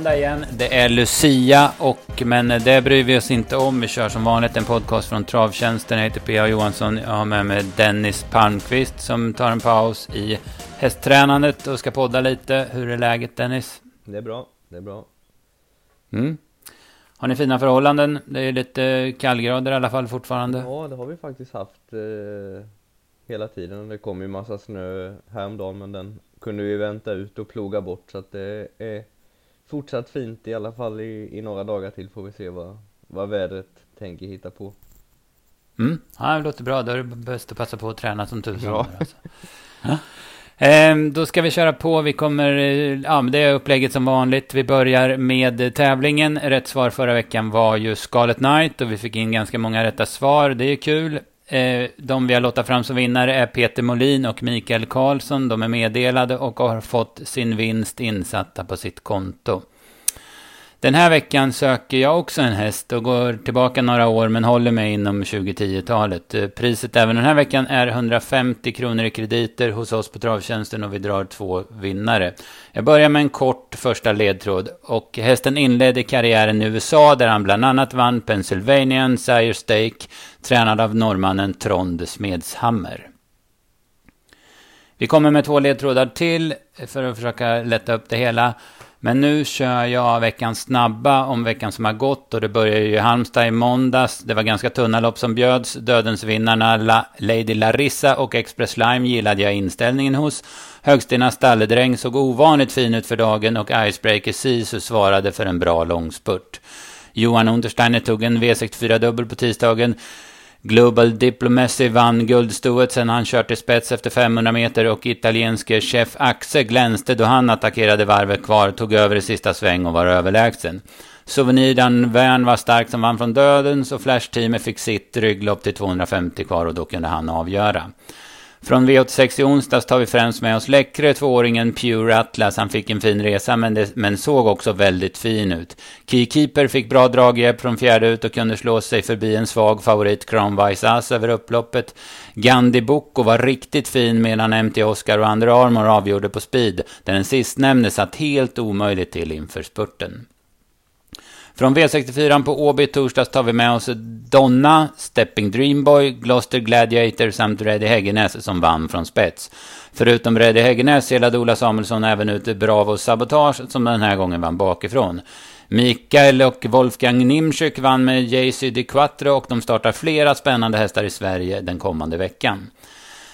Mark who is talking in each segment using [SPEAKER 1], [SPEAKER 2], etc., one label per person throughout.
[SPEAKER 1] måndag igen. Det är Lucia, och, men det bryr vi oss inte om. Vi kör som vanligt en podcast från Travtjänsten. Jag heter P.A. Johansson. Jag har med mig Dennis Palmqvist som tar en paus i hästtränandet och ska podda lite. Hur är läget Dennis?
[SPEAKER 2] Det är bra, det är bra.
[SPEAKER 1] Mm. Har ni fina förhållanden? Det är lite kallgrader i alla fall fortfarande.
[SPEAKER 2] Ja, det har vi faktiskt haft eh, hela tiden. Det kom ju massa snö häromdagen, men den kunde vi vänta ut och ploga bort så att det är fortsatt fint i alla fall i, i några dagar till får vi se vad, vad vädret tänker hitta på.
[SPEAKER 1] Mm. Ja, det låter bra. Då är det bäst att passa på att träna som tusan. Ja. Alltså. Ja. Ehm, då ska vi köra på. Vi kommer, eh, ja, det är upplägget som vanligt. Vi börjar med tävlingen. Rätt svar förra veckan var ju Scarlet Knight och vi fick in ganska många rätta svar. Det är kul. Eh, de vi har låtit fram som vinnare är Peter Molin och Mikael Karlsson. De är meddelade och har fått sin vinst insatta på sitt konto. Den här veckan söker jag också en häst och går tillbaka några år men håller mig inom 2010-talet. Eh, priset även den här veckan är 150 kronor i krediter hos oss på Travtjänsten och vi drar två vinnare. Jag börjar med en kort första ledtråd och hästen inledde karriären i USA där han bland annat vann Pennsylvanian Sire Stake tränad av norrmannen Trond Smedshammer. Vi kommer med två ledtrådar till för att försöka lätta upp det hela. Men nu kör jag veckans snabba om veckan som har gått och det börjar ju i Halmstad i måndags. Det var ganska tunna lopp som bjöds. Dödensvinnarna La Lady Larissa och Express Lime gillade jag inställningen hos. Högstena stalledräng såg ovanligt fin ut för dagen och Icebreaker Sisu svarade för en bra långspurt. Johan Untersteiner tog en V64-dubbel på tisdagen. Global Diplomacy vann guldstoet sen han kört i spets efter 500 meter och italienske chef Axe glänste då han attackerade varvet kvar, tog över i sista sväng och var överlägsen. Souvenirdan Värn var stark som vann från dödens och Flash-teamet fick sitt rygglopp till 250 kvar och då kunde han avgöra. Från V86 i onsdags tar vi främst med oss läckre tvååringen Pure Atlas. Han fick en fin resa men, det, men såg också väldigt fin ut. Keykeeper fick bra draghjälp från fjärde ut och kunde slå sig förbi en svag favorit Crown Vice Ass över upploppet. Gandhi Boko var riktigt fin medan MT Oscar och Under Armour avgjorde på speed. Där den sistnämnde satt helt omöjligt till inför spurten. Från V64 på Åby torsdags tar vi med oss Donna, Stepping Dreamboy, Gloucester Gladiator samt Reddy Häggenäs som vann från spets. Förutom Reddy Häggenäs selade Ola Samuelsson även ut Bravo Sabotage som den här gången vann bakifrån. Mikael och Wolfgang Nimczyk vann med JC Di Quattro och de startar flera spännande hästar i Sverige den kommande veckan.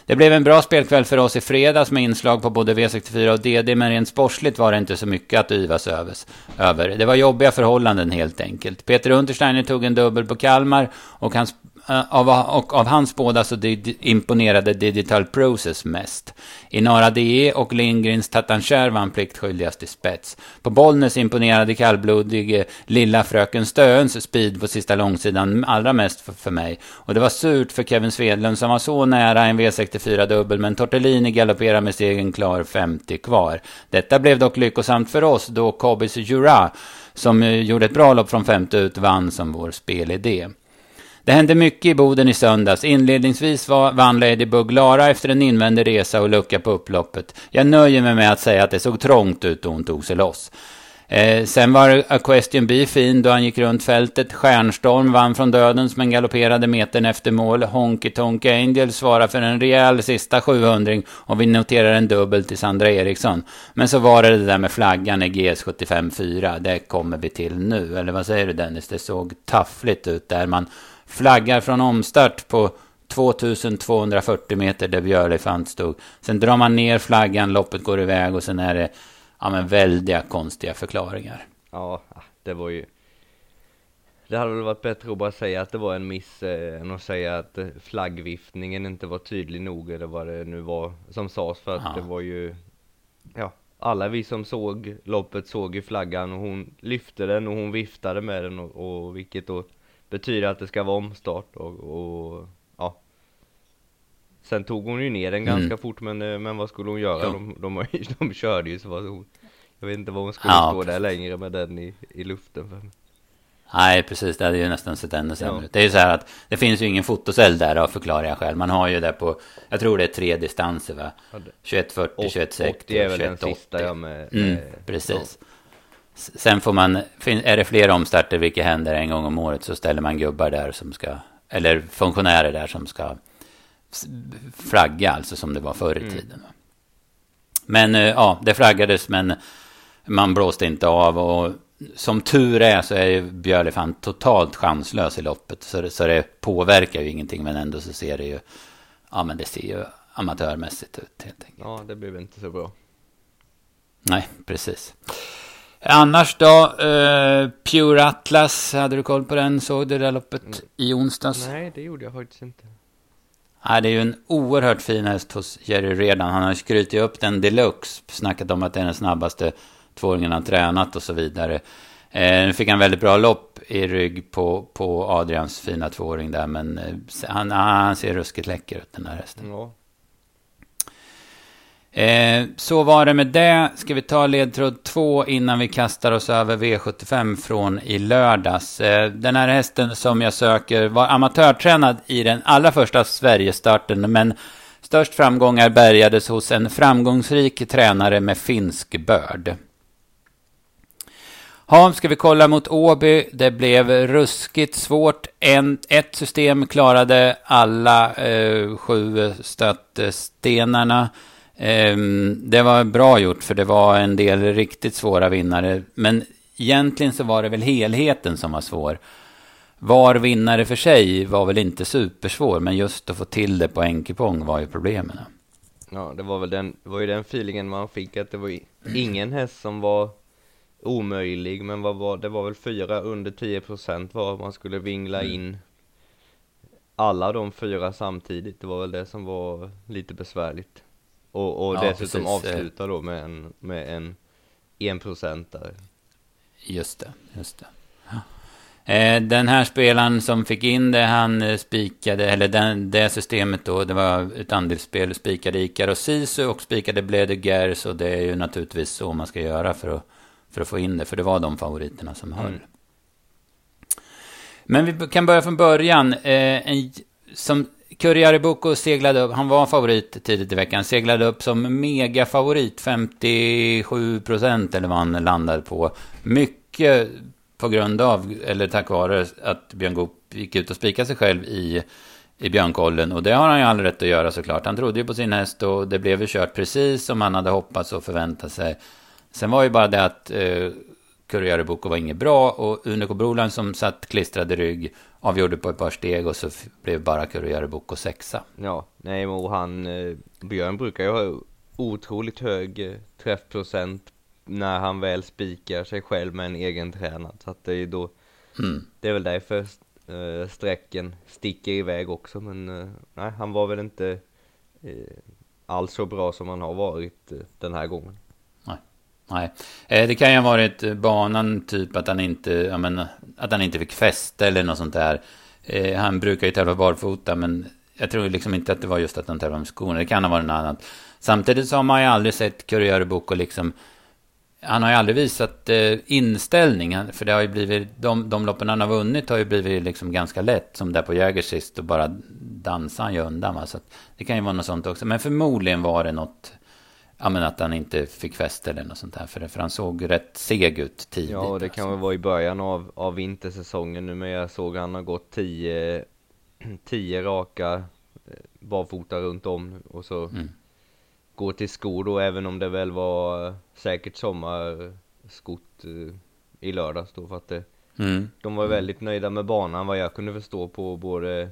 [SPEAKER 1] Det blev en bra spelkväll för oss i fredags med inslag på både V64 och DD, men rent sportsligt var det inte så mycket att yvas över. Det var jobbiga förhållanden helt enkelt. Peter Untersteiner tog en dubbel på Kalmar och hans Eh, av, och av hans båda så imponerade Digital Process mest. I Nara DE och Lindgrens Tatancher vann pliktskyldigast i spets. På Bollnäs imponerade kallblodig eh, lilla fröken Stöns speed på sista långsidan allra mest för, för, mig. Och det var surt för Kevin Svedlund som var så nära en V64-dubbel men Tortellini galopperade med stegen klar 50 kvar. Detta blev dock lyckosamt för oss då Kobis Jura som eh, gjorde ett bra lopp från femte ut vann som vår spelidé. Det hände mycket i Boden i söndags. Inledningsvis var, vann Ladybug Lara efter en invändig resa och lucka på upploppet. Jag nöjer mig med att säga att det såg trångt ut då hon tog sig loss. Eh, sen var A Question B fin då han gick runt fältet. Stjärnstorm vann från dödens men galopperade metern efter mål. Honky Tonk Angel svarar för en rejäl sista 700 och vi noterar en dubbel till Sandra Eriksson. Men så var det det där med flaggan i GS 75-4. Det kommer vi till nu. Eller vad säger du Dennis? Det såg taffligt ut där. Man flaggar från omstart på 2240 meter där Björlefant stod. Sen drar man ner flaggan, loppet går iväg och sen är det ja, men väldiga konstiga förklaringar.
[SPEAKER 2] Ja, det var ju... Det hade väl varit bättre att bara säga att det var en miss eh, än att säga att eh, flaggviftningen inte var tydlig nog eller vad det nu var som sades för att ja. det var ju Ja, alla vi som såg loppet såg ju flaggan och hon lyfte den och hon viftade med den och, och vilket då betyder att det ska vara omstart och, och ja Sen tog hon ju ner den mm. ganska fort men, eh, men vad skulle hon göra? Ja. De, de, de, de körde ju så var hon Jag vet inte vad hon skulle ja, stå där längre med den i, i luften för
[SPEAKER 1] Nej, precis. Det hade ju nästan sett ännu sämre ut. Det är ju så här att det finns ju ingen fotocell där av förklarar jag själv. Man har ju det på, jag tror det är tre distanser va? 2140, 2160
[SPEAKER 2] och det är väl den sista ja med,
[SPEAKER 1] mm, Precis. Ja. Sen får man, är det fler omstarter, vilket händer en gång om året, så ställer man gubbar där som ska, eller funktionärer där som ska flagga, alltså som det var förr i mm. tiden. Men eh, ja, det flaggades, men man blåste inte av och som tur är så är ju Björle fan totalt chanslös i loppet. Så, så det påverkar ju ingenting, men ändå så ser det ju, ja men det ser ju amatörmässigt ut helt enkelt.
[SPEAKER 2] Ja, det blev inte så bra.
[SPEAKER 1] Nej, precis. Annars då, uh, Pure Atlas, hade du koll på den? Såg du det loppet mm. i onsdags?
[SPEAKER 2] Nej, det gjorde jag faktiskt inte.
[SPEAKER 1] Nej, det är ju en oerhört fin häst hos Jerry Redan. Han har skrytit upp den deluxe, snackat om att det är den snabbaste tvååringen han tränat och så vidare. Eh, nu fick han väldigt bra lopp i rygg på, på Adrians fina tvååring där, men eh, han, han ser ruskigt läcker ut den här hästen. Ja. Eh, så var det med det. Ska vi ta ledtråd två innan vi kastar oss över V75 från i lördags. Eh, den här hästen som jag söker var amatörtränad i den allra första Sverigestarten, men störst framgångar bärgades hos en framgångsrik tränare med finsk börd. Ja, ska vi kolla mot Åby. Det blev ruskigt svårt. En, ett system klarade alla eh, sju stötstenarna. Ehm, det var bra gjort för det var en del riktigt svåra vinnare. Men egentligen så var det väl helheten som var svår. Var vinnare för sig var väl inte supersvår, men just att få till det på enkepong var ju problemen.
[SPEAKER 2] Ja, det var väl den, var ju den feelingen man fick att det var ingen häst som var omöjlig, men vad var, det var väl fyra under 10 procent var man skulle vingla mm. in alla de fyra samtidigt. Det var väl det som var lite besvärligt. Och, och ja, dessutom precis. avsluta då med en, med en en procentare.
[SPEAKER 1] Just det, just det. Eh, den här spelaren som fick in det, han eh, spikade, eller den, det systemet då, det var ett andelsspel, spikade Ikar och Sisu och spikade Blede och det är ju naturligtvis så man ska göra för att, för att få in det, för det var de favoriterna som höll. Mm. Men vi kan börja från början. Eh, en, som Kurjaribuko seglade upp, han var favorit tidigt i veckan, seglade upp som megafavorit, 57 procent eller vad han landade på. Mycket på grund av, eller tack vare att Björn Goop gick ut och spikade sig själv i, i Björnkollen. Och det har han ju all rätt att göra såklart. Han trodde ju på sin häst och det blev ju kört precis som han hade hoppats och förväntat sig. Sen var ju bara det att eh, Kurjaribuko var inget bra och Unico Broland som satt klistrad i rygg avgjorde på ett par steg och så blev bara Kurujärvi sexa.
[SPEAKER 2] Ja, nej och han, eh, Björn brukar ju ha otroligt hög eh, träffprocent när han väl spikar sig själv med en egen tränad. Så att det är då, mm. det är väl därför äh, sträcken sticker iväg också. Men äh, nej, han var väl inte äh, alls så bra som han har varit den här gången.
[SPEAKER 1] Nej, eh, det kan ju ha varit eh, banan typ att han inte, ja, men, att han inte fick fäste eller något sånt där. Eh, han brukar ju tävla barfota, men jag tror liksom inte att det var just att han tävlade med skorna. Det kan ha varit något annat. Samtidigt så har man ju aldrig sett Kurjörebok och liksom... Han har ju aldrig visat eh, inställning. För det har ju blivit... De, de loppen han har vunnit har ju blivit liksom ganska lätt. Som där på Jäger sist och bara dansar han ju undan. Va? Så det kan ju vara något sånt också. Men förmodligen var det något ja, men att han inte fick fäste eller något sånt där. För, för han såg rätt seg ut tidigt.
[SPEAKER 2] Ja, och det kan alltså. väl vara i början av, av vintersäsongen nu. Men jag såg han har gått tio, tio raka eh, barfota runt om. Och så mm. går till skor då, även om det väl var säkert sommarskott eh, i lördags då. För att det, mm. de var väldigt nöjda med banan vad jag kunde förstå på både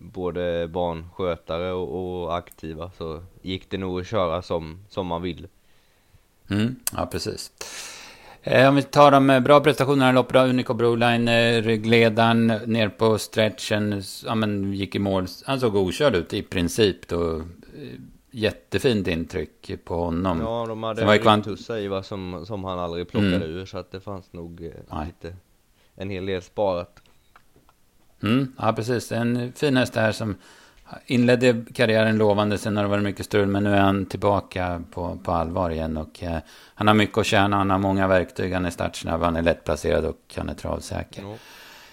[SPEAKER 2] både barnskötare och, och, aktiva så gick det nog att köra som, som man vill.
[SPEAKER 1] Mm, ja, precis. Eh, om vi tar de bra prestationerna i loppet, Unico Broline, eh, ryggledaren ner på stretchen, ja men gick i mål. Han såg okörd ut i princip då. Eh, jättefint intryck på honom.
[SPEAKER 2] Ja, de hade en kvant... tussa som, som han aldrig plockade mm. ur, så att det fanns nog eh, lite, en hel del sparat.
[SPEAKER 1] Mm, ja, precis. En fin häst här som inledde karriären lovande. Sen har det varit mycket strul. Men nu är han tillbaka på, på allvar igen. Och eh, han har mycket att tjäna. Han har många verktyg. Han är startsnabb. Han är lättplacerad och han är travsäker. Mm.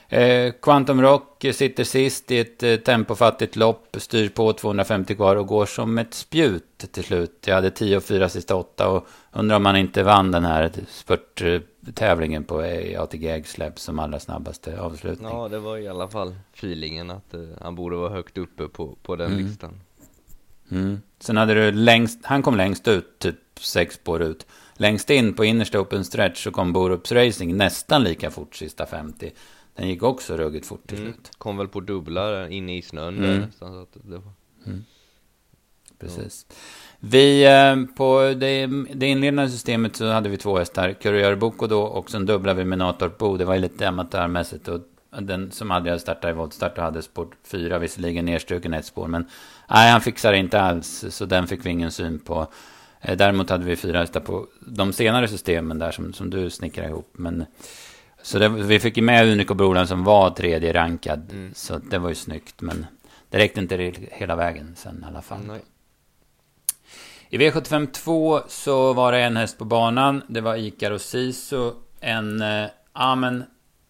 [SPEAKER 1] Eh, Quantum Rock sitter sist i ett eh, tempofattigt lopp, styr på 250 kvar och går som ett spjut till slut. Jag hade 10 och 4 sista åtta och undrar om man inte vann den här spurttävlingen på ATG Eggsläpp som allra snabbaste avslutning.
[SPEAKER 2] Ja, det var i alla fall feelingen att uh, han borde vara högt uppe på, på den mm. listan.
[SPEAKER 1] Mm. Sen hade du längst, han kom längst ut, typ sex spår ut. Längst in på innersta open stretch så kom Borups Racing nästan lika fort sista 50. Den gick också ruggigt fort till mm. slut.
[SPEAKER 2] Kom väl på dubbla inne i snön mm. där. Så att det var...
[SPEAKER 1] Mm. Precis. Ja. Vi, eh, på det, det inledande systemet så hade vi två hästar. Courier Boko då och sen dubblade vi med Natorp Bo. Det var ju lite amatörmässigt. Och den som aldrig hade startat i voltstart och hade spår fyra, visserligen nedstruken ett spår. Men nej, han fixar inte alls. Så den fick vi ingen syn på. Eh, däremot hade vi fyra hästar på de senare systemen där som, som du snickrade ihop. Men, så det, vi fick ju med Unico Brolan som var tredje rankad. Mm. Så det var ju snyggt. Men det räckte inte hela vägen sen i alla fall. Nej. I V75 2 så var det en häst på banan. Det var Ikar och Sisu. En, eh, ja men,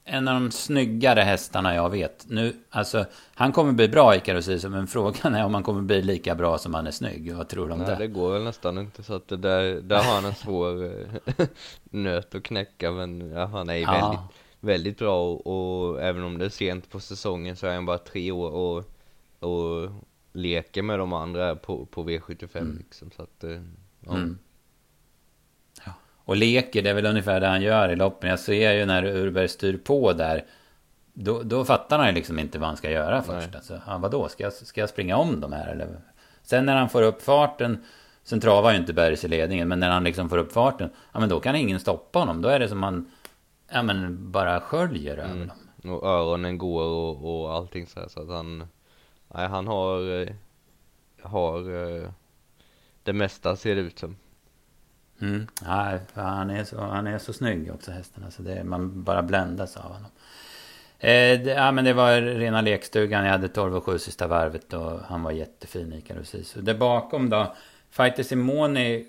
[SPEAKER 1] en av de snyggare hästarna jag vet. Nu, alltså, han kommer bli bra och Sisu, men frågan är om han kommer bli lika bra som han är snygg. Vad tror du om
[SPEAKER 2] Nej,
[SPEAKER 1] det?
[SPEAKER 2] det går väl nästan inte. Så att det där, där har han en svår eh, nöt att knäcka. Men ja, han är ja. väldigt, väldigt bra. Och, och, även om det är sent på säsongen så är han bara tre år. Och, och leker med de andra på, på V75 mm. liksom, så att, eh, ja. Mm.
[SPEAKER 1] Och leker, det är väl ungefär det han gör i loppen. Jag ser ju när Urberg styr på där. Då, då fattar han ju liksom inte vad han ska göra först. Alltså, ja, vadå, ska jag, ska jag springa om de här eller? Sen när han får upp farten. Sen travar ju inte Bergs i ledningen. Men när han liksom får upp farten. Ja men då kan ingen stoppa honom. Då är det som man ja, men bara sköljer mm. över dem.
[SPEAKER 2] Och öronen går och, och allting så här, så att han Nej, han har, eh, har eh, det mesta ser det ut som.
[SPEAKER 1] Mm. Ja, han, är så, han är så snygg också hästen. Alltså det, man bara bländas av honom. Eh, det, ja, men det var rena lekstugan. Jag hade 12 och 7 sista varvet och han var jättefin Icarus Isu. Där bakom då, Fighter Simoni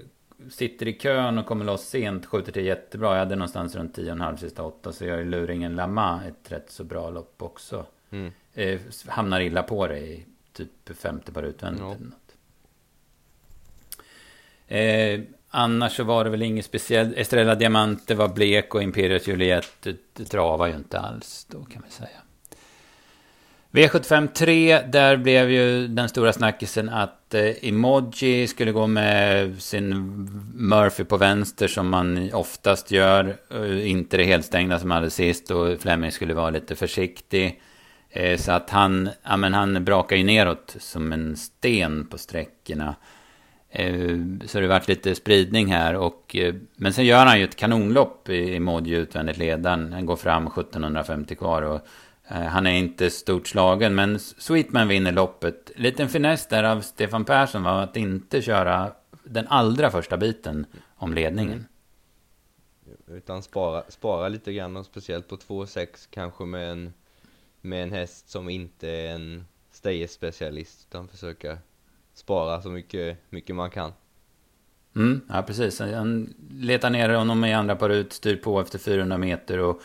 [SPEAKER 1] sitter i kön och kommer loss sent, skjuter till jättebra. Jag hade någonstans runt 10,5 sista 8 så gör luringen Lama ett rätt så bra lopp också. Mm eh, hamnar illa på det i typ femte par utvändigt. Något. Eh, annars så var det väl inget speciellt. Estrella Diamante var blek och Imperius Juliet travade travar ju inte alls då kan man säga. V75 3, där blev ju den stora snackisen att eh, Emoji skulle gå med sin Murphy på vänster som man oftast gör. Eh, inte det helstängda som hade sist och Fleming skulle vara lite försiktig. Eh, så att han, ja, men han brakar ju neråt som en sten på sträckorna. Eh, så det har varit lite spridning här. Och, eh, men sen gör han ju ett kanonlopp i Modji utvändigt ledaren. Han går fram 1750 kvar. Och, eh, han är inte stort slagen, men Sweetman vinner loppet. Liten finess där av Stefan Persson var att inte köra den allra första biten om ledningen.
[SPEAKER 2] Mm. Utan spara, spara lite grann, och speciellt på 2,6 kanske med en med en häst som inte är en stayerspecialist utan försöka spara så mycket, mycket man kan.
[SPEAKER 1] Mm, ja, precis. Han letar ner honom i andra par ut, styr på efter 400 meter och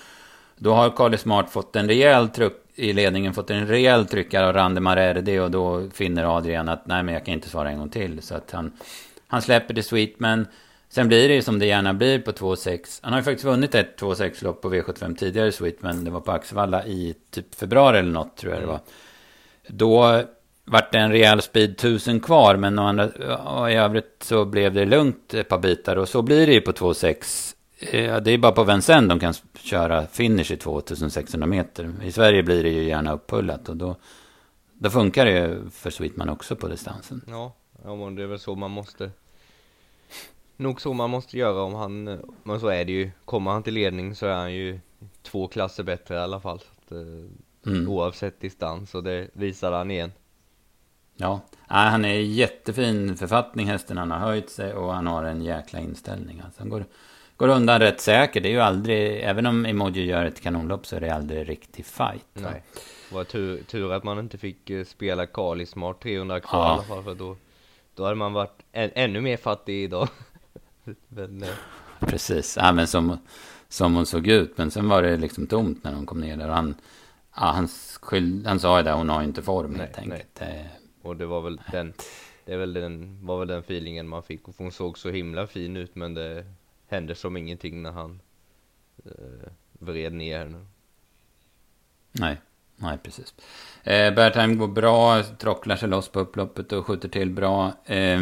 [SPEAKER 1] då har Carly Smart fått en rejäl tryck i ledningen, fått en rejäl tryckare av Rande Marerdi och då finner Adrian att nej men jag kan inte svara en gång till. Så att han, han släpper till Sweetman. Sen blir det ju som det gärna blir på 2,6. Han har ju faktiskt vunnit ett 2,6 lopp på V75 tidigare Sweetman. Det var på Axevalla i typ februari eller något tror jag det var. Då vart det en rejäl speed 1000 kvar. Men andra, i övrigt så blev det lugnt ett par bitar. Och så blir det ju på 2,6. Det är bara på Vincennes de kan köra finish i 2600 meter. I Sverige blir det ju gärna upphullat. Och då, då funkar det ju för Sweetman också på distansen.
[SPEAKER 2] Ja, ja men det är väl så man måste nog så man måste göra om han, men så är det ju. Kommer han till ledning så är han ju två klasser bättre i alla fall. Att, eh, mm. Oavsett distans och det visade han igen.
[SPEAKER 1] Ja, han är i jättefin författning hästen. Han har höjt sig och han har en jäkla inställning. Alltså han går, går undan rätt säkert. Det är ju aldrig, även om Emoji gör ett kanonlopp så är det aldrig riktig fight.
[SPEAKER 2] Nej. Det var tur, tur att man inte fick eh, spela Kali Smart 300 kvar ja. i alla fall. För då, då hade man varit än, ännu mer fattig idag.
[SPEAKER 1] men, eh. Precis, ja, men som, som hon såg ut. Men sen var det liksom tomt när hon kom ner där. Han, Ja, han, skyld, han sa ju det, hon har ju inte form nej, helt enkelt. Nej.
[SPEAKER 2] Och det var väl den, det väl den, var väl den feelingen man fick. Och hon såg så himla fin ut men det hände som ingenting när han eh, vred ner henne.
[SPEAKER 1] Nej, nej precis. Eh, Bertheim går bra, trocklar sig loss på upploppet och skjuter till bra. Eh,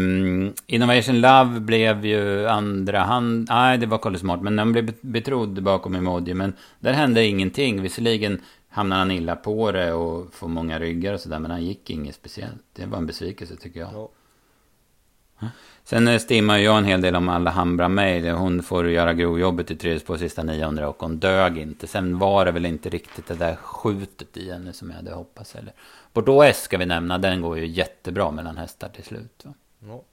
[SPEAKER 1] Innovation Love blev ju andra hand. Nej, det var Colin Smart, men den blev betrodd bakom emoji. Men där hände ingenting. Visserligen hamnade han illa på det och får många ryggar och sådär. Men han gick inget speciellt. Det var en besvikelse tycker jag. Ja. Sen eh, stimmar jag en hel del om Alhambra Mail. Hon får göra grovjobbet i tredje på sista 900 och hon dög inte. Sen var det väl inte riktigt det där skjutet i henne som jag hade hoppats. Eller. Bordeaux S ska vi nämna. Den går ju jättebra mellan hästar till slut. Ja.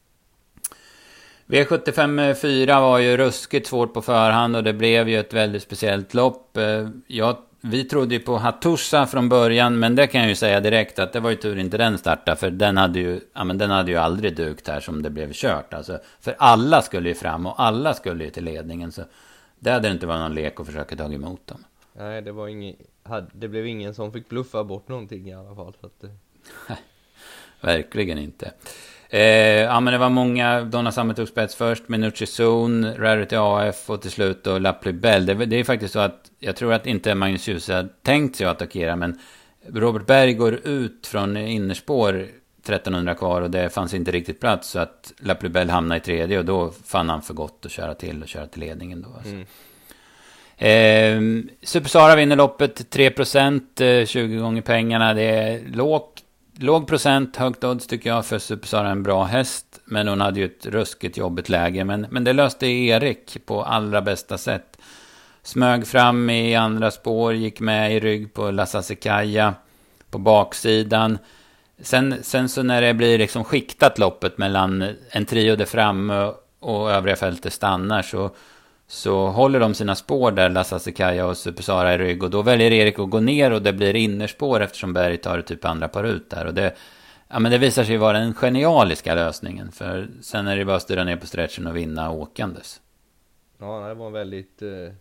[SPEAKER 1] V75 4 var ju ruskigt svårt på förhand och det blev ju ett väldigt speciellt lopp. Eh, jag vi trodde ju på Hattusa från början, men det kan jag ju säga direkt att det var ju tur inte den startade, för den hade ju, ja, men den hade ju aldrig dukt här som det blev kört. Alltså, för alla skulle ju fram och alla skulle ju till ledningen, så det hade inte varit någon lek att försöka ta emot dem.
[SPEAKER 2] Nej, det var ingen, det blev ingen som fick bluffa bort någonting i alla fall. Så att det...
[SPEAKER 1] Verkligen inte. Eh, ja men det var många, Donna Summer tog spets först, Minucci Zone, Rarity AF och till slut då La Bell. Det, det, är faktiskt så att jag tror att inte Magnus Djuse har tänkt sig att attackera men Robert Berg går ut från innerspår 1300 kvar och det fanns inte riktigt plats så att La Bell hamnade i tredje och då fann han för gott att köra till och köra till ledningen då. Alltså. Mm. Eh, Supersara vinner loppet 3%, eh, 20 gånger pengarna. Det är lågt låg procent, högt odds tycker jag för Supersara en bra häst. Men hon hade ju ett ruskigt jobbigt läge. Men, men det löste Erik på allra bästa sätt. Smög fram i andra spår, gick med i rygg på Lassasekaja på baksidan. Sen, sen så när det blir liksom skiktat loppet mellan en trio där framme och övriga fältet stannar så så håller de sina spår där, Lasse Kaja och Supersara i rygg. Och då väljer Erik att gå ner och det blir innerspår eftersom Berg tar typ andra par ut där. Och det, ja, men det visar sig vara den genialiska lösningen. För sen är det bara att styra ner på stretchen och vinna åkandes.
[SPEAKER 2] Ja, det var en väldigt... Eh,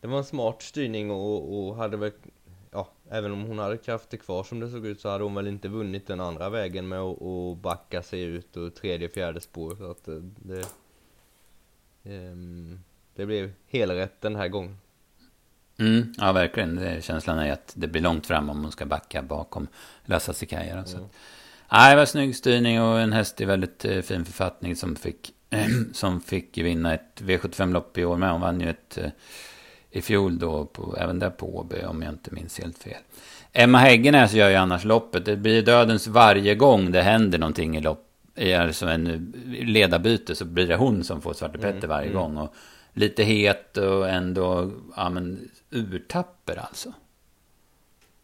[SPEAKER 2] det var en smart styrning och, och hade väl... Ja, även om hon hade krafter kvar som det såg ut så hade hon väl inte vunnit den andra vägen med att, och backa sig ut och tredje, fjärde spår. Så att eh, det... Um, det blev helrätt den här gången.
[SPEAKER 1] Mm, ja, verkligen. känslan är att det blir långt fram om hon ska backa bakom Lassa Sikaja. Mm. Nej, det var snygg styrning och en häst i väldigt eh, fin författning som fick, som fick vinna ett V75-lopp i år med. Hon vann ju ett eh, i fjol då, på, även där på Åby, om jag inte minns helt fel. Emma Häggenäs gör ju annars loppet. Det blir dödens varje gång det händer någonting i lopp. Alltså en ledarbyte så blir det hon som får Svarte Petter mm, varje mm. gång. Och lite het och ändå ja, men, urtapper alltså.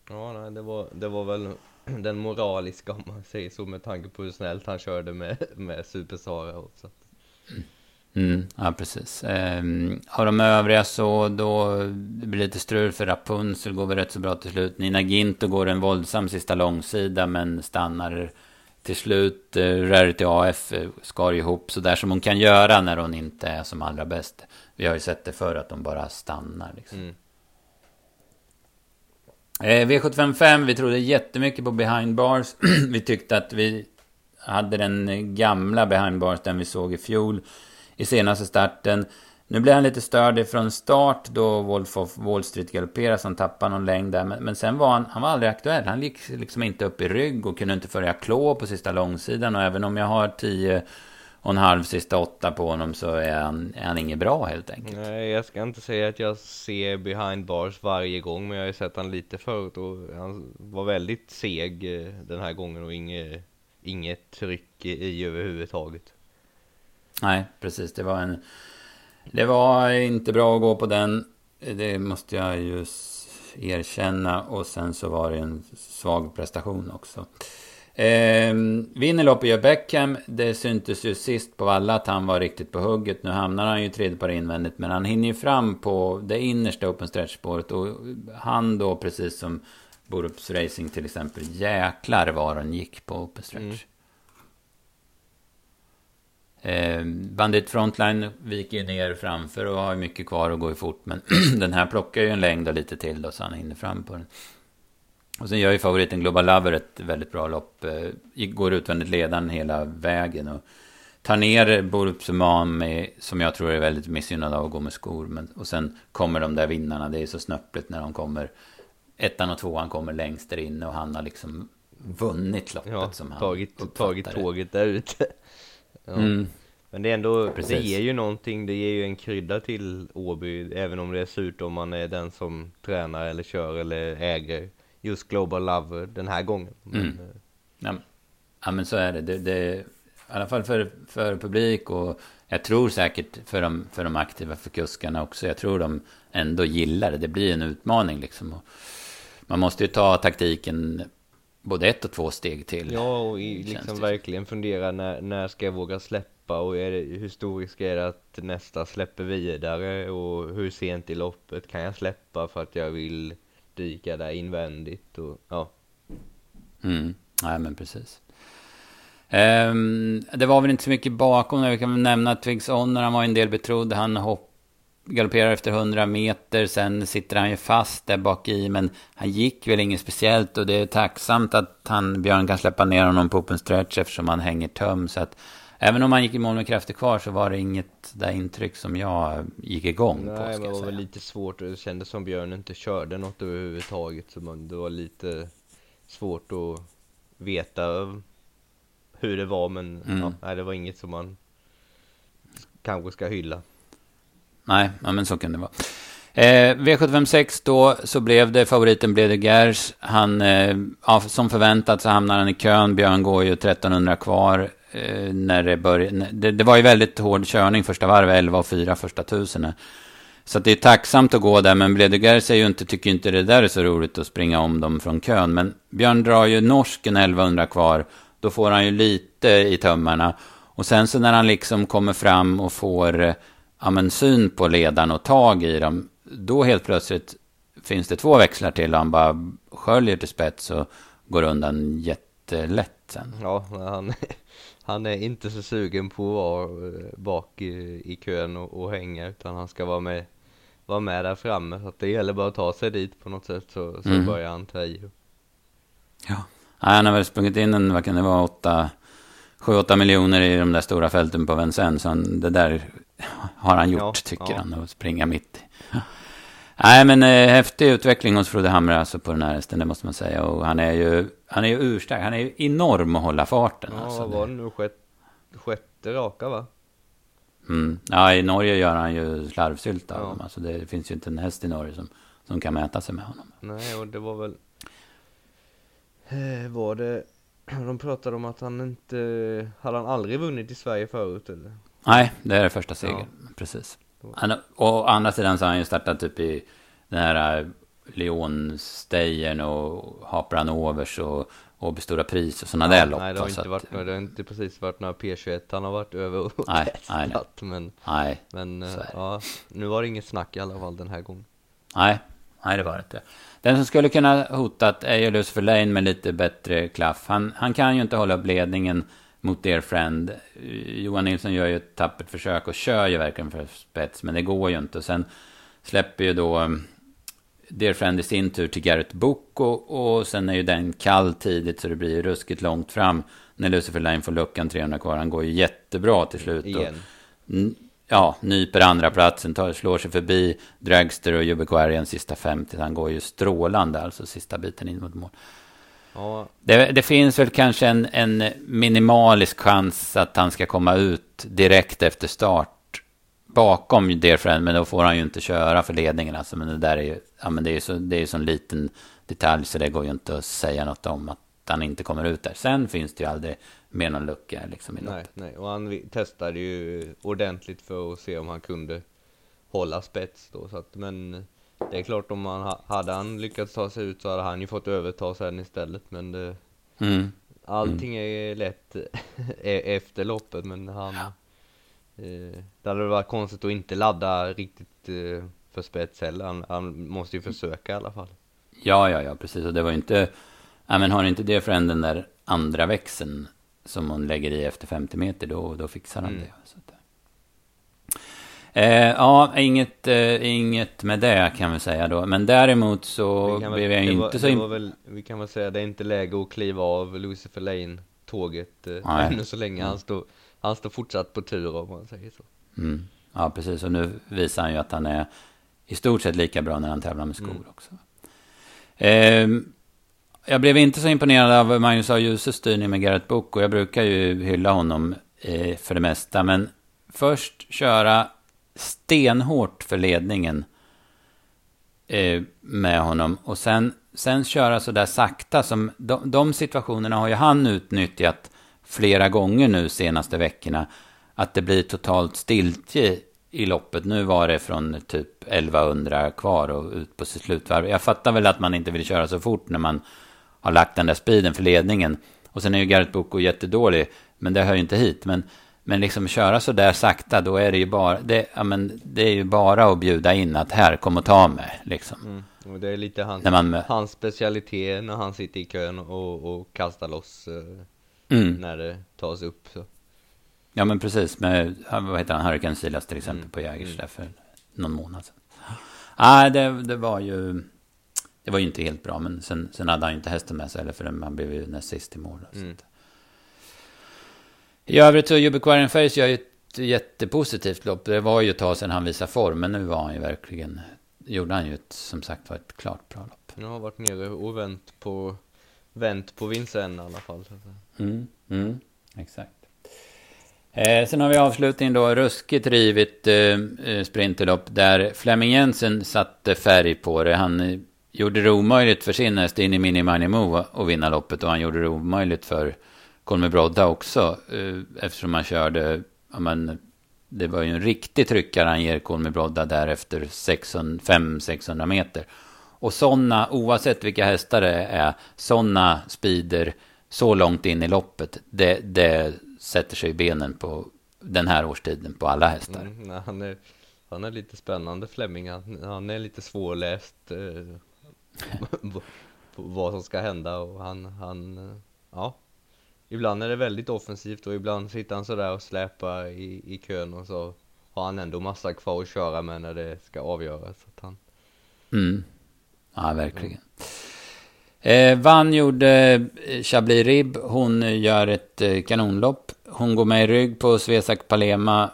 [SPEAKER 2] Ja, nej, det var, det var väl den moraliska om man säger så med tanke på hur snällt han körde med, med Super Sara också.
[SPEAKER 1] Mm, ja, precis. Ehm, har de övriga så då det blir lite strul för Rapunzel går väl rätt så bra till slut. Nina Ginto går en våldsam sista långsida men stannar till slut. Eh, Rarity AF eh, skar ihop så där som hon kan göra när hon inte är som allra bäst. Vi har ju sett det för att de bara stannar. Liksom. Mm. Eh, V755, vi trodde jättemycket på behind bars. vi tyckte att vi hade den gamla behind bars, den vi såg i fjol, i senaste starten. Nu blev han lite störd från start då Wolf of Wall Street galopperade, så han tappade någon längd där. Men, men sen var han, han var aldrig aktuell. Han gick liksom inte upp i rygg och kunde inte följa klå på sista långsidan. Och även om jag har tio och en halv sista åtta på honom så är han, är han inget bra helt enkelt.
[SPEAKER 2] Nej, jag ska inte säga att jag ser behind bars varje gång, men jag har ju sett han lite förut och han var väldigt seg eh, den här gången och inget, inget tryck i överhuvudtaget.
[SPEAKER 1] Nej, precis. Det var en... Det var inte bra att gå på den. Det måste jag ju erkänna. Och sen så var det en svag prestation också. Eh, vinner loppet gör Beckham. Det syntes ju sist på alla att han var riktigt på hugget. Nu hamnar han ju tredje par invändigt. Men han hinner ju fram på det innersta open stretch-spåret. Och han då, precis som Borups Racing till exempel. Jäklar vad han gick på open stretch. Mm. Eh, Bandit Frontline viker ju ner framför och har mycket kvar att gå i fort. Men den här plockar ju en längd och lite till då så han hinner fram på den. Och sen gör ju favoriten Global Lover ett väldigt bra lopp. Eh, går utvändigt ledaren hela vägen. Och tar ner Borup Suman med, som jag tror är väldigt missgynnad av att gå med skor. Men, och sen kommer de där vinnarna. Det är så snöpligt när de kommer. Ettan och tvåan kommer längst där inne och han har liksom vunnit loppet
[SPEAKER 2] ja,
[SPEAKER 1] som han
[SPEAKER 2] tagit, tagit tåget där ute. Ja. Mm. Men det är ändå, Precis. det ger ju någonting, det ger ju en krydda till Åby, även om det är surt om man är den som tränar eller kör eller äger just Global Love den här gången.
[SPEAKER 1] Men, mm. ja, ja, men så är det. det, det I alla fall för, för publik och jag tror säkert för de, för de aktiva, för kuskarna också. Jag tror de ändå gillar det. Det blir en utmaning liksom. Och man måste ju ta taktiken både ett och två steg till.
[SPEAKER 2] Ja, och i, liksom verkligen fundera när, när ska jag våga släppa och är det, hur stor risk är det att nästa släpper vidare och hur sent i loppet kan jag släppa för att jag vill dyka där invändigt och ja.
[SPEAKER 1] Mm, nej men precis. Um, det var väl inte så mycket bakom, vi kan väl nämna att Twigs Honor, han var en del betrodd, han hopp, galopperar efter 100 meter, sen sitter han ju fast där bak i, men han gick väl inget speciellt. Och det är tacksamt att han, Björn kan släppa ner honom på open stretch eftersom han hänger töm, så att Även om han gick i mål med krafter kvar så var det inget där intryck som jag gick igång
[SPEAKER 2] Nej,
[SPEAKER 1] på.
[SPEAKER 2] Nej, men det var väl lite svårt. Det kändes som Björn inte körde något överhuvudtaget. Så man, det var lite svårt att veta hur det var. Men mm. ja, det var inget som man kanske ska hylla.
[SPEAKER 1] Nej, ja, men så kan det vara. Eh, V756 då så blev det favoriten blev det Gers. Han, eh, ja, som förväntat så hamnar han i kön. Björn går ju 1300 kvar. Eh, när det började. Det, det, var ju väldigt hård körning första varvet, 11 och 4 första tusen. Så det är tacksamt att gå där, men Bledegar säger ju inte, tycker inte det där är så roligt att springa om dem från kön. Men Björn drar ju norsken 1100 kvar, då får han ju lite i tömmarna. Och sen så när han liksom kommer fram och får eh, ja, men syn på ledaren och tag i dem, då helt plötsligt finns det två växlar till och han bara sköljer till spets och går undan jättelätt sen.
[SPEAKER 2] Ja, han, han är inte så sugen på att vara eh, bak i, i kön och, och hänga utan han ska vara med, vara med där framme. Så att det gäller bara att ta sig dit på något sätt så, så mm. börjar han ta i.
[SPEAKER 1] Ja, han har väl sprungit in en, vad kan det vara, åtta, sju, åtta miljoner i de där stora fälten på Vincennes. Så det där har han gjort, ja, tycker ja. han, att springa mitt. Nej, men eh, häftig utveckling hos Frode Hamre alltså på den här hästen, det måste man säga. Och han är ju, han är ju urstark, han är ju enorm att hålla farten.
[SPEAKER 2] Ja,
[SPEAKER 1] alltså,
[SPEAKER 2] var det nu sjätte, sjätte raka va?
[SPEAKER 1] Mm. Ja, i Norge gör han ju slarvsylt av ja. dem. Alltså det finns ju inte en häst i Norge som, som kan mäta sig med honom.
[SPEAKER 2] Nej, och det var väl... Eh, var det... De pratade om att han inte... Hade han aldrig vunnit i Sverige förut eller?
[SPEAKER 1] Nej, det är det första segern. Ja. Precis. Han, och å andra sidan så har han ju startat typ i den här äh, Leonstejern och Hapran Overs och Åby Stora Pris och sådana ja, där lopp.
[SPEAKER 2] Nej, det har, inte varit, det har inte precis varit några P21 han har varit över och nej, testat. Nej,
[SPEAKER 1] men, nej,
[SPEAKER 2] men äh, ja, nu var det inget snack i alla fall den här gången.
[SPEAKER 1] Nej, nej det var det inte. Den som skulle kunna hotat är ju Lucifer Lane med lite bättre klaff. Han, han kan ju inte hålla upp ledningen mot Dear Friend. Johan Nilsson gör ju ett tappert försök och kör ju verkligen för spets, men det går ju inte. Och sen släpper ju då um, Dear Friend i sin tur till Garrett Book och, och sen är ju den kall tidigt så det blir ju ruskigt långt fram när Lucifer Line får luckan 300 kvar. Han går ju jättebra till slut. Igen. Och, ja, nyper andra platsen, tar, slår sig förbi Dragster och Jubiquarian sista 50. Han går ju strålande, alltså sista biten in mot mål. Ja. Det, det, finns väl kanske en, en, minimalisk chans att han ska komma ut direkt efter start bakom Dear Friend, men då får han ju inte köra för ledningen. Alltså, men det där är ju, ja, men det är ju så, det är så en liten detalj så det går ju inte att säga något om att han inte kommer ut där. Sen finns det ju aldrig mer någon lucka liksom i
[SPEAKER 2] nej, loppet. Nej, och han testade ju ordentligt för att se om han kunde hålla spets då. Så att, men det är klart om man hade han lyckats ta sig ut så hade han ju fått överta sen istället men det mm. Allting mm. är lätt e-, efter loppet men han ja. eh, Det hade varit konstigt att inte ladda riktigt eh, för spets heller han, han, måste ju försöka i alla fall
[SPEAKER 1] Ja ja ja precis och det var ju inte Ja men har inte det för den där andra växeln Som hon lägger i efter 50 meter då, då fixar han mm. det så att, Eh, ja, inget, eh, inget med det kan vi säga då. Men däremot så blev jag inte
[SPEAKER 2] var,
[SPEAKER 1] så... In...
[SPEAKER 2] Väl, vi kan väl säga det är inte läge att kliva av Lucifer Lane-tåget eh, ännu så länge. Han, står, han står fortsatt på tur om man säger så.
[SPEAKER 1] Mm. Ja, precis. Och nu visar han ju att han är i stort sett lika bra när han tävlar med skor mm. också. Eh, jag blev inte så imponerad av Magnus A. Djuse styrning med Garrett Book och jag brukar ju hylla honom eh, för det mesta. Men först köra stenhårt för ledningen eh, med honom och sen, sen köra så där sakta som de, de situationerna har ju han utnyttjat flera gånger nu senaste veckorna. Att det blir totalt stiltje i loppet. Nu var det från typ 1100 kvar och ut på sitt slutvarv. Jag fattar väl att man inte vill köra så fort när man har lagt den där speeden för ledningen. Och sen är ju Garrett Boko jättedålig, men det hör ju inte hit. Men, men liksom köra så där sakta, då är det ju bara, det, ja, men det är ju bara att bjuda in att här, kom och ta mig. Liksom.
[SPEAKER 2] Mm. Och det är lite hans, när man, hans specialitet när han sitter i kön och, och kastar loss eh, mm. när det tas upp. Så.
[SPEAKER 1] Ja, men precis. Med, vad heter han, Hurricane Silas till exempel mm. på Jägers mm. där för någon månad sedan. Nej, det, det var ju... Det var ju inte helt bra, men sen, sen hade han ju inte hästen med sig heller, för han blev ju näst sist i mål. Mm. I övrigt så Jubiquarian Face gör ju ett jättepositivt lopp. Det var ju ett tag sedan han visade form, men nu var han ju verkligen... Gjorde han ju ett, som sagt var ett klart bra lopp.
[SPEAKER 2] Nu har varit nere och vänt på, vänt på vinsten i alla fall.
[SPEAKER 1] Mm, mm, exakt. Eh, sen har vi avslutningen då, ruskigt rivigt eh, eh, sprinterlopp där Flemming Jensen satte färg på det. Han eh, gjorde det omöjligt för sin häst in i Mini Money Move att vinna loppet och han gjorde det omöjligt för Colmy Brodda också eh, eftersom han körde, ja men det var ju en riktig tryckare han ger Colmy Brodda där efter 500-600 meter. Och sådana, oavsett vilka hästar det är, sådana speeder så långt in i loppet, det, det sätter sig i benen på den här årstiden på alla hästar. Mm,
[SPEAKER 2] nej, han, är, han är lite spännande Flemming, han, han är lite svårläst eh, vad som ska hända och han, han, ja Ibland är det väldigt offensivt och ibland sitter han sådär och släpar i, i kön och så har han ändå massa kvar att köra med när det ska avgöras. Att han...
[SPEAKER 1] Mm. Ja, verkligen. Eh, Vann gjorde eh, Chablis Rib. Hon eh, gör ett eh, kanonlopp. Hon går med i rygg på Svesak Palema.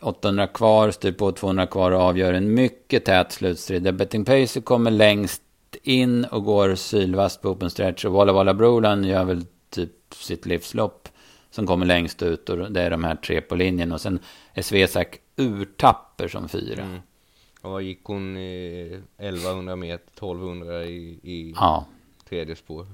[SPEAKER 1] 800 kvar, styr på 200 kvar och avgör en mycket tät slutstrid. Där Betting Pacer kommer längst in och går sylvast på open stretch. Och Walla Walla Brolan gör väl typ sitt livslopp som kommer längst ut. Och det är de här tre på linjen. Och sen är Svesak urtapper som fyra. Mm.
[SPEAKER 2] Och vad gick hon i 1100 meter, 1200 i, i
[SPEAKER 1] ja
[SPEAKER 2] tredje spår.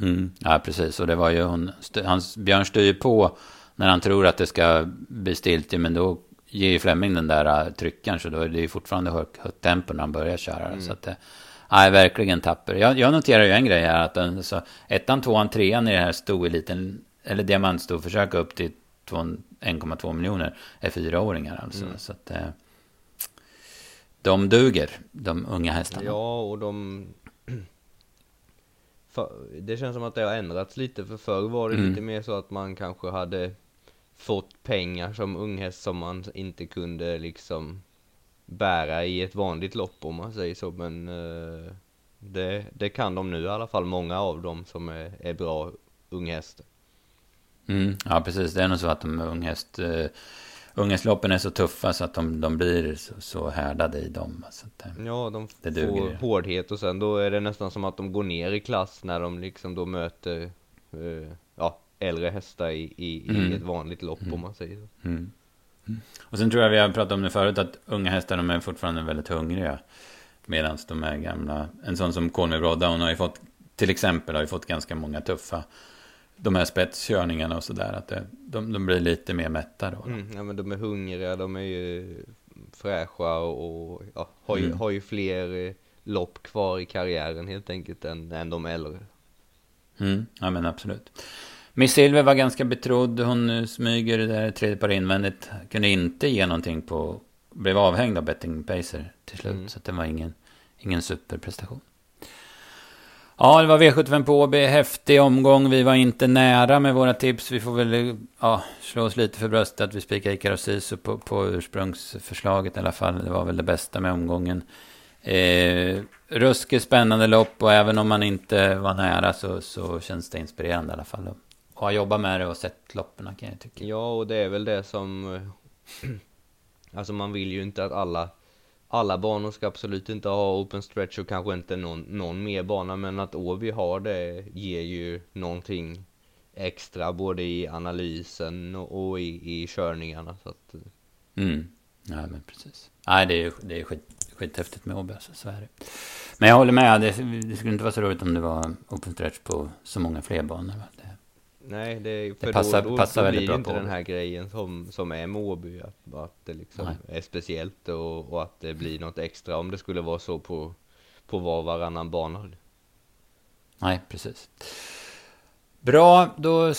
[SPEAKER 1] Mm. Ja, precis. Och det var ju hon, hans, Björn styr ju på när han tror att det ska bli stiltje, men då ger ju Flemming den där äh, tryckaren, så då är det ju fortfarande högt hög tempo när han börjar köra. Mm. Så att det, nej, verkligen tapper. Jag, jag noterar ju en grej här, att den, så, ettan, tvåan, trean i det här stoeliten, eller diamantstorförsök upp till 1,2 miljoner, är fyraåringar alltså. Mm. Så att, eh, de duger, de unga hästarna.
[SPEAKER 2] Ja, och de det känns som att det har ändrats lite för förr var det mm. lite mer så att man kanske hade fått pengar som unghäst som man inte kunde liksom bära i ett vanligt lopp om man säger så men uh, det, det kan de nu i alla fall många av dem som är, är bra unghästar.
[SPEAKER 1] Mm, ja precis, det är nog så att de unghäst uh, Unghästloppen är så tuffa så att de, de blir så, så härdade i dem. Så att,
[SPEAKER 2] eh, ja, de får hårdhet och sen då är det nästan som att de går ner i klass när de liksom då möter uh, ja, äldre hästar i, i, mm. i ett vanligt lopp mm. om man säger så. Mm.
[SPEAKER 1] Och sen tror jag vi har pratat om det förut att unga hästar de är fortfarande väldigt hungriga. Medan de är gamla. En sån som Colmy Brodda, hon har ju fått till exempel har ju fått ganska många tuffa de här spetskörningarna och sådär. Att det, de, de blir lite mer mätta då.
[SPEAKER 2] Mm, ja men de är hungriga, de är ju fräscha och, och ja, har, ju, mm. har ju fler eh, lopp kvar i karriären helt enkelt än, än de äldre.
[SPEAKER 1] Mm, ja men absolut. Miss Silver var ganska betrodd. Hon smyger det där tredje par invändigt. Kunde inte ge någonting på... Blev avhängd av betting pacer till slut. Mm. Så det var ingen, ingen superprestation. Ja, det var V75 på Åby. Häftig omgång. Vi var inte nära med våra tips. Vi får väl ja, slå oss lite för bröstet att vi spikade Ikaros Sisu på, på ursprungsförslaget i alla fall. Det var väl det bästa med omgången. Eh, ruskigt spännande lopp och även om man inte var nära så, så känns det inspirerande i alla fall. Och ha jobbat med det och sett loppen kan jag tycka.
[SPEAKER 2] Ja, och det är väl det som... alltså man vill ju inte att alla alla banor ska absolut inte ha open stretch och kanske inte någon, någon mer bana men att Åby har det ger ju någonting extra både i analysen och, och i, i körningarna så att...
[SPEAKER 1] Mm. Ja men precis. Nej det är, det är skit, skithäftigt med Åby alltså, så är det. Men jag håller med, det, det skulle inte vara så roligt om det var open stretch på så många fler banor. Va?
[SPEAKER 2] Nej, det, för
[SPEAKER 1] det passar,
[SPEAKER 2] då, då,
[SPEAKER 1] passar
[SPEAKER 2] då
[SPEAKER 1] väldigt
[SPEAKER 2] blir
[SPEAKER 1] bra
[SPEAKER 2] inte
[SPEAKER 1] på
[SPEAKER 2] den här grejen som, som är med Åby, att, att det liksom
[SPEAKER 1] Nej.
[SPEAKER 2] är speciellt och, och att det blir något extra om det skulle vara så på, på var och varannan bana.
[SPEAKER 1] Nej, precis. Bra, då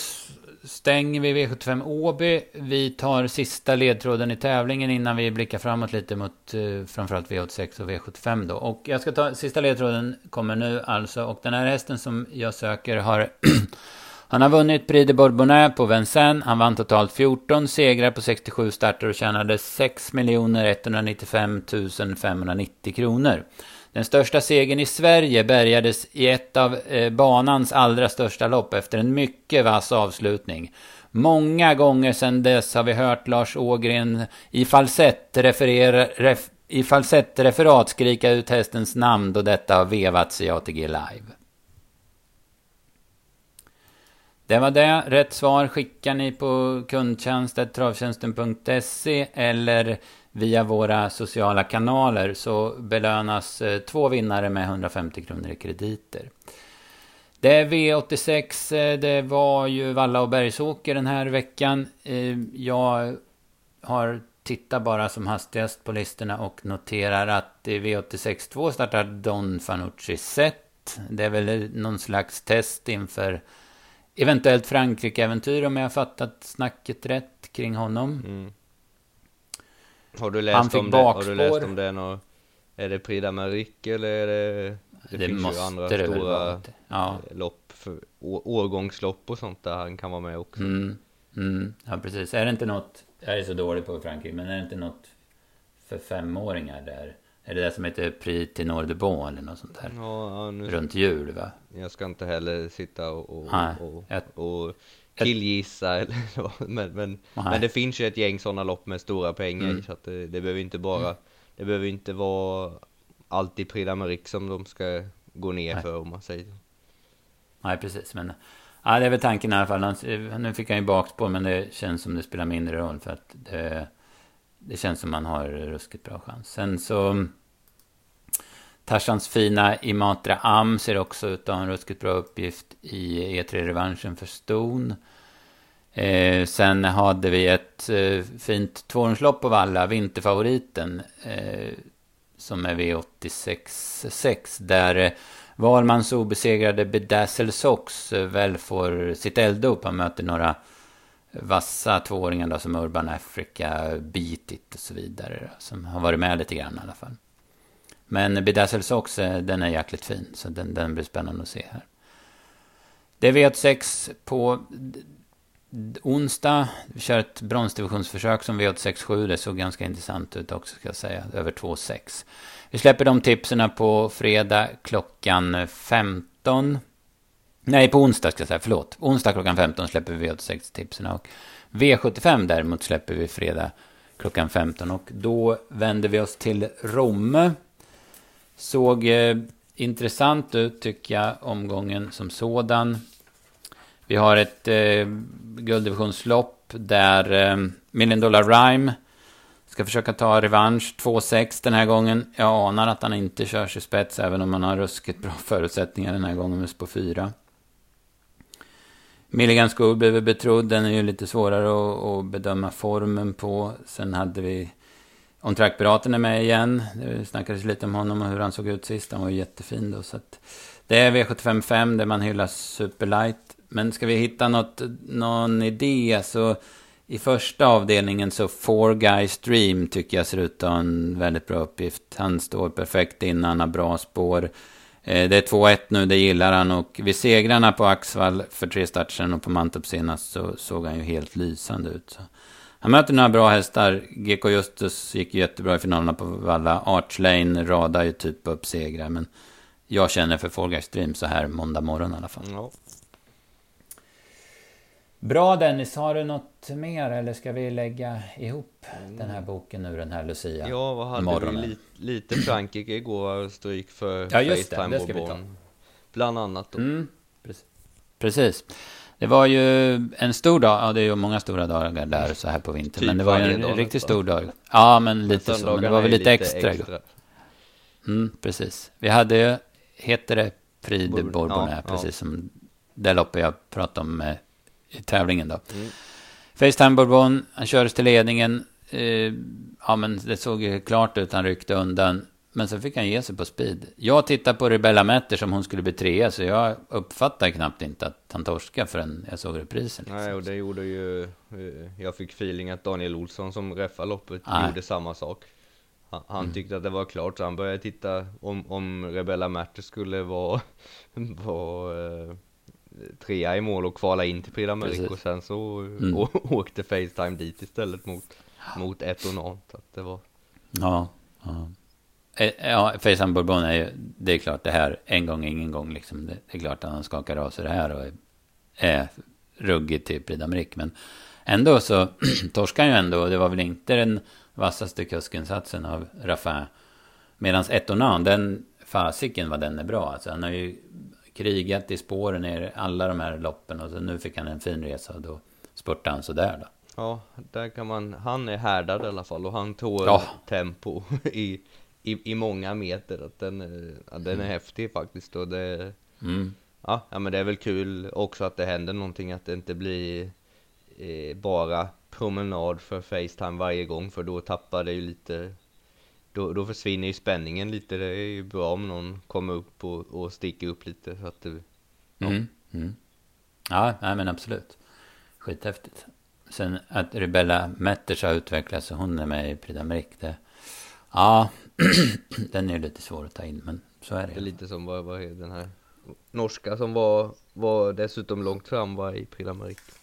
[SPEAKER 1] stänger vi V75 Åby. Vi tar sista ledtråden i tävlingen innan vi blickar framåt lite mot eh, framförallt V86 och V75 då. Och jag ska ta, sista ledtråden kommer nu alltså. Och den här hästen som jag söker har Han har vunnit Prix de Bourbonnais på Vincennes. Han vann totalt 14 segrar på 67 starter och tjänade 6 195 590 kronor. Den största segern i Sverige bärgades i ett av eh, banans allra största lopp efter en mycket vass avslutning. Många gånger sedan dess har vi hört Lars Ågren i falsett referera, ref, i falsettreferat skrika ut hästens namn då detta har vevats i ATG Live. Det var det. Rätt svar skickar ni på kundtjänst.travtjänsten.se eller via våra sociala kanaler så belönas eh, två vinnare med 150 kronor i krediter. Det är V86, eh, det var ju Valla och Bergsåker den här veckan. Eh, jag har tittat bara som hastigast på listorna och noterar att i V86 2 startar Don Fanucci Set. Det är väl någon slags test inför eventuellt Frankrike-äventyr om jag har fattat snacket rätt kring honom.
[SPEAKER 2] Mm. Har du
[SPEAKER 1] Han
[SPEAKER 2] läst
[SPEAKER 1] fick
[SPEAKER 2] om det? Har
[SPEAKER 1] bakspår.
[SPEAKER 2] du läst om det? Nå, är det Prix d'Amérique eller är det? Det,
[SPEAKER 1] Det,
[SPEAKER 2] finns ju andra
[SPEAKER 1] det
[SPEAKER 2] stora.
[SPEAKER 1] Ja.
[SPEAKER 2] lopp, för, å, årgångslopp och sånt där han kan vara med också.
[SPEAKER 1] Mm, mm, ja, precis. Är det inte något, jag är så dålig på Frankrike, men är det inte något för femåringar där? Är det det som heter Prix Tenor de Bon eller något sånt där?
[SPEAKER 2] Ja, ja, nu,
[SPEAKER 1] Runt jul va?
[SPEAKER 2] jag ska inte heller sitta och, och,
[SPEAKER 1] Nej,
[SPEAKER 2] och, och killgissa eller vad, men, men, men det finns ju ett gäng sådana lopp med stora pengar
[SPEAKER 1] Mm.
[SPEAKER 2] så att det, det behöver inte bara, det behöver inte vara alltid Prix d'Amérique som de ska gå ner
[SPEAKER 1] Nej.
[SPEAKER 2] för om man säger.
[SPEAKER 1] Nej, precis. Men ja, det är väl tanken i alla fall. Nu fick han ju bakspår, men det känns som det spelar mindre roll. För att det, det känns som man har ruskigt bra chans. Sen så... Tarzans fina Imatra Am ser också ut att ha en ruskigt bra uppgift i E3-revanschen för Ston. Eh, sen hade vi ett eh, fint tvårumslopp på Valla, vinterfavoriten. Eh, som är V866, Där eh, Valmans obesegrade Bedazzle Sox eh, väl får sitt elddop. Han möter några vassa tvååringar då, som Urban Africa, Beat It och så vidare. Då, som har varit med lite grann i alla fall. Men Bedazzle Sox, eh, den är jäkligt fin. Så den, den blir spännande att se här. Det är V86 på onsdag. Vi kör ett bronsdivisionsförsök som V86.7. Det såg ganska intressant ut också ska jag säga. Över 2,6. Vi släpper de tipsen på fredag klockan 15. Nej, på onsdag ska jag säga. Förlåt. Onsdag klockan 15 släpper vi V86-tipsen. Och V75 däremot släpper vi fredag klockan 15. Och då vänder vi oss till Romme. Såg eh, intressant ut tycker jag, omgången som sådan. Vi har ett eh, gulddivisionslopp där eh, Million Dollar Rhyme ska försöka ta revansch. 2-6 den här gången. Jag anar att han inte körs i spets, även om han har ruskigt bra förutsättningar den här gången med spår 4. Milligan School blev betrodd. Den är ju lite svårare att, att bedöma formen på. Sen hade vi om Trackpiraten är med igen. Det snackades lite om honom och hur han såg ut sist. Han var ju jättefin då. Så att det är V755 där man hyllar Superlight. Men ska vi hitta något, någon idé så i första avdelningen så Four Guys Dream tycker jag ser ut att ha en väldigt bra uppgift. Han står perfekt innan, han har bra spår. Eh, det är 2-1 nu, det gillar han. Och vid segrarna på Axvall för tre starter sedan och på Mantorp senast så såg han ju helt lysande ut. Så. Han möter några bra hästar. GK Justus gick ju jättebra i finalerna på Valla. Archlane radar ju typ upp segrar. Men jag känner för Folga Extreme så här måndag morgon i alla fall. Ja. Bra Dennis, har du något mer eller ska vi lägga ihop mm. den här boken nu den här Lucia?
[SPEAKER 2] Ja, vad hade morgonen? vi? Lite, lite Frankrike igår, stryk för
[SPEAKER 1] ja, just det, det ska vi ta.
[SPEAKER 2] Bland annat då. Mm,
[SPEAKER 1] precis. Det var ju en stor dag, ja det är ju många stora dagar där så här på vintern. Typ men det var ju en dag, riktigt stor dag. Ja, men lite men så. Men det var väl lite, extra. extra. Mm, precis. Vi hade ju, heter det Prix de Bourbonnais, ja, precis ja. som det loppet jag pratade om med i tävlingen då. Mm. Facetime Bourbon, han kördes till ledningen. Eh, ja, men det såg ju klart ut, han ryckte undan. Men så fick han ge sig på speed. Jag tittade på Rebella Metter som hon skulle bli trea, så jag uppfattade knappt inte att han torskade förrän jag såg reprisen.
[SPEAKER 2] Liksom. Nej, och det gjorde ju... Eh, jag fick feeling att Daniel Olsson som reffade loppet Nej. gjorde samma sak. Han, han mm. tyckte att det var klart, så han började titta om, om Rebella Metter skulle vara... vara eh, trea i mål och kvala in till Prix d'Amérique och sen så mm. åkte Facetime dit istället mot, mot Etonan. Så att det var...
[SPEAKER 1] Ja, ja. Eh, ja, Facetime Bourbon är ju, det är klart det här, en gång, ingen gång liksom. Det, är klart att han skakar av sig det här och är, är ruggig till Prix d'Amérique. Men ändå så torskar han ju ändå, och det var väl inte den vassaste kuskinsatsen av Raffin. Medan Etonan, den fasiken vad den är bra. Alltså han har ju krigat i spåren i alla de här loppen och så nu fick han en fin resa och då spurtade han sådär då.
[SPEAKER 2] Ja, där kan man, han är härdad i alla fall och han tål ja. tempo i, i, i många meter. Att den, ja, den är mm. häftig faktiskt och det, mm. ja, ja, men det är väl kul också att det händer någonting, att det inte blir eh, bara promenad för Facetime varje gång för då tappar det ju lite då, då försvinner ju spänningen lite. Det är ju bra om någon kommer upp och, och sticker upp lite. Så att det,
[SPEAKER 1] ja. Mm, mm. ja, nej, men absolut. Skithäftigt. Sen att Rebella Metters har utvecklats och hon är med i Prix d'Amérique. Ja, den är lite svår att ta in, men så är det.
[SPEAKER 2] Det är lite som vad, vad är den här norska som var, var dessutom långt fram var i Prix d'Amérique.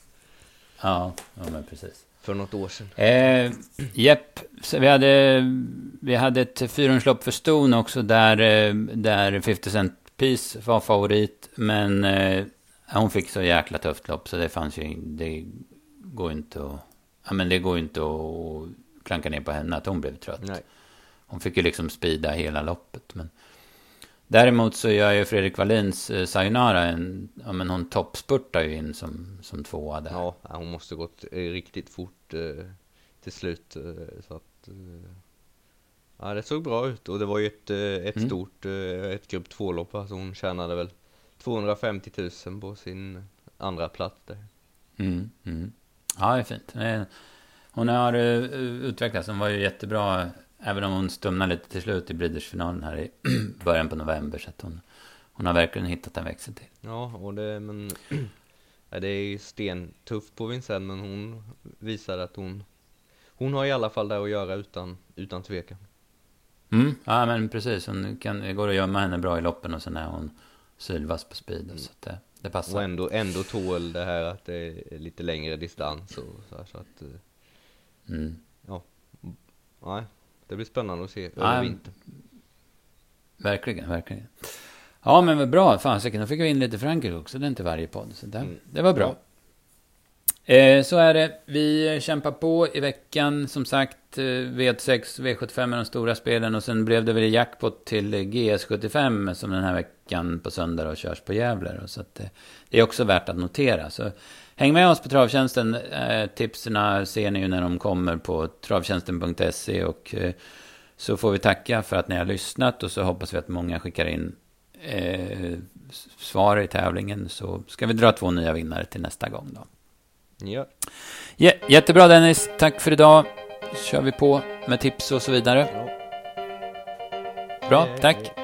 [SPEAKER 1] Ja, ja men precis
[SPEAKER 2] för något år sedan.
[SPEAKER 1] Eh, jepp, vi hade, vi hade ett fyrhundslopp för Stone också där, eh, där 50 Cent Piece var favorit. Men eh, hon fick så jäkla tufft lopp så det fanns ju, det går inte att, ja men det går inte att klanka ner på henne att hon blev trött. Nej. Hon fick ju liksom spida hela loppet. Men Däremot så gör ju Fredrik Wallins eh, Sayonara en, ja men hon toppspurtar ju in som, som tvåa där.
[SPEAKER 2] Ja, hon måste gått eh, riktigt fort eh, till slut. Eh, så att, eh, ja, det såg bra ut och det var ju ett, ett mm. stort, ett grupp två-lopp. Alltså hon tjänade väl 250 000 på sin andra plats där.
[SPEAKER 1] Mm, mm. Ja, det är fint. Hon har utvecklats, hon var ju jättebra Även om hon stumnade lite till slut i Breeders-finalen här i början på november. Så att hon, hon har verkligen hittat en växel till.
[SPEAKER 2] Ja, och det, men, det är ju stentufft på Vincennes, men hon visar att hon, hon har i alla fall där att göra utan, utan tvekan.
[SPEAKER 1] Mm, ja men precis. Hon kan, det går att gömma henne bra i loppen och sen är hon sylvass på speed. Mm. Så det, det passar.
[SPEAKER 2] Och ändå, ändå tål det här att det är lite längre distans och så, här, så att... Eh, mm. Ja. Nej, det blir spännande att se över vintern.
[SPEAKER 1] Verkligen, verkligen. Ja, men vad bra. Fasiken, då fick vi in lite Frankrike också. Det är inte varje podd. Så det, mm. det var bra. Eh, så är det. Vi kämpar på i veckan. Som sagt, eh, V86, V75 med de stora spelen. Och sen blev det väl jackpot till GS75 som den här veckan på söndag och körs på Gävle. Så att, eh, det är också värt att notera. Så Häng med oss på Travtjänsten. Eh, tipsen ser ni ju när de kommer på travtjänsten.se. Och eh, så får vi tacka för att ni har lyssnat och så hoppas vi att många skickar in eh, svar i tävlingen. Så ska vi dra två nya vinnare till nästa gång då.
[SPEAKER 2] Ja.
[SPEAKER 1] ja jättebra Dennis, tack för idag. Så kör vi på med tips och så vidare. Bra, tack.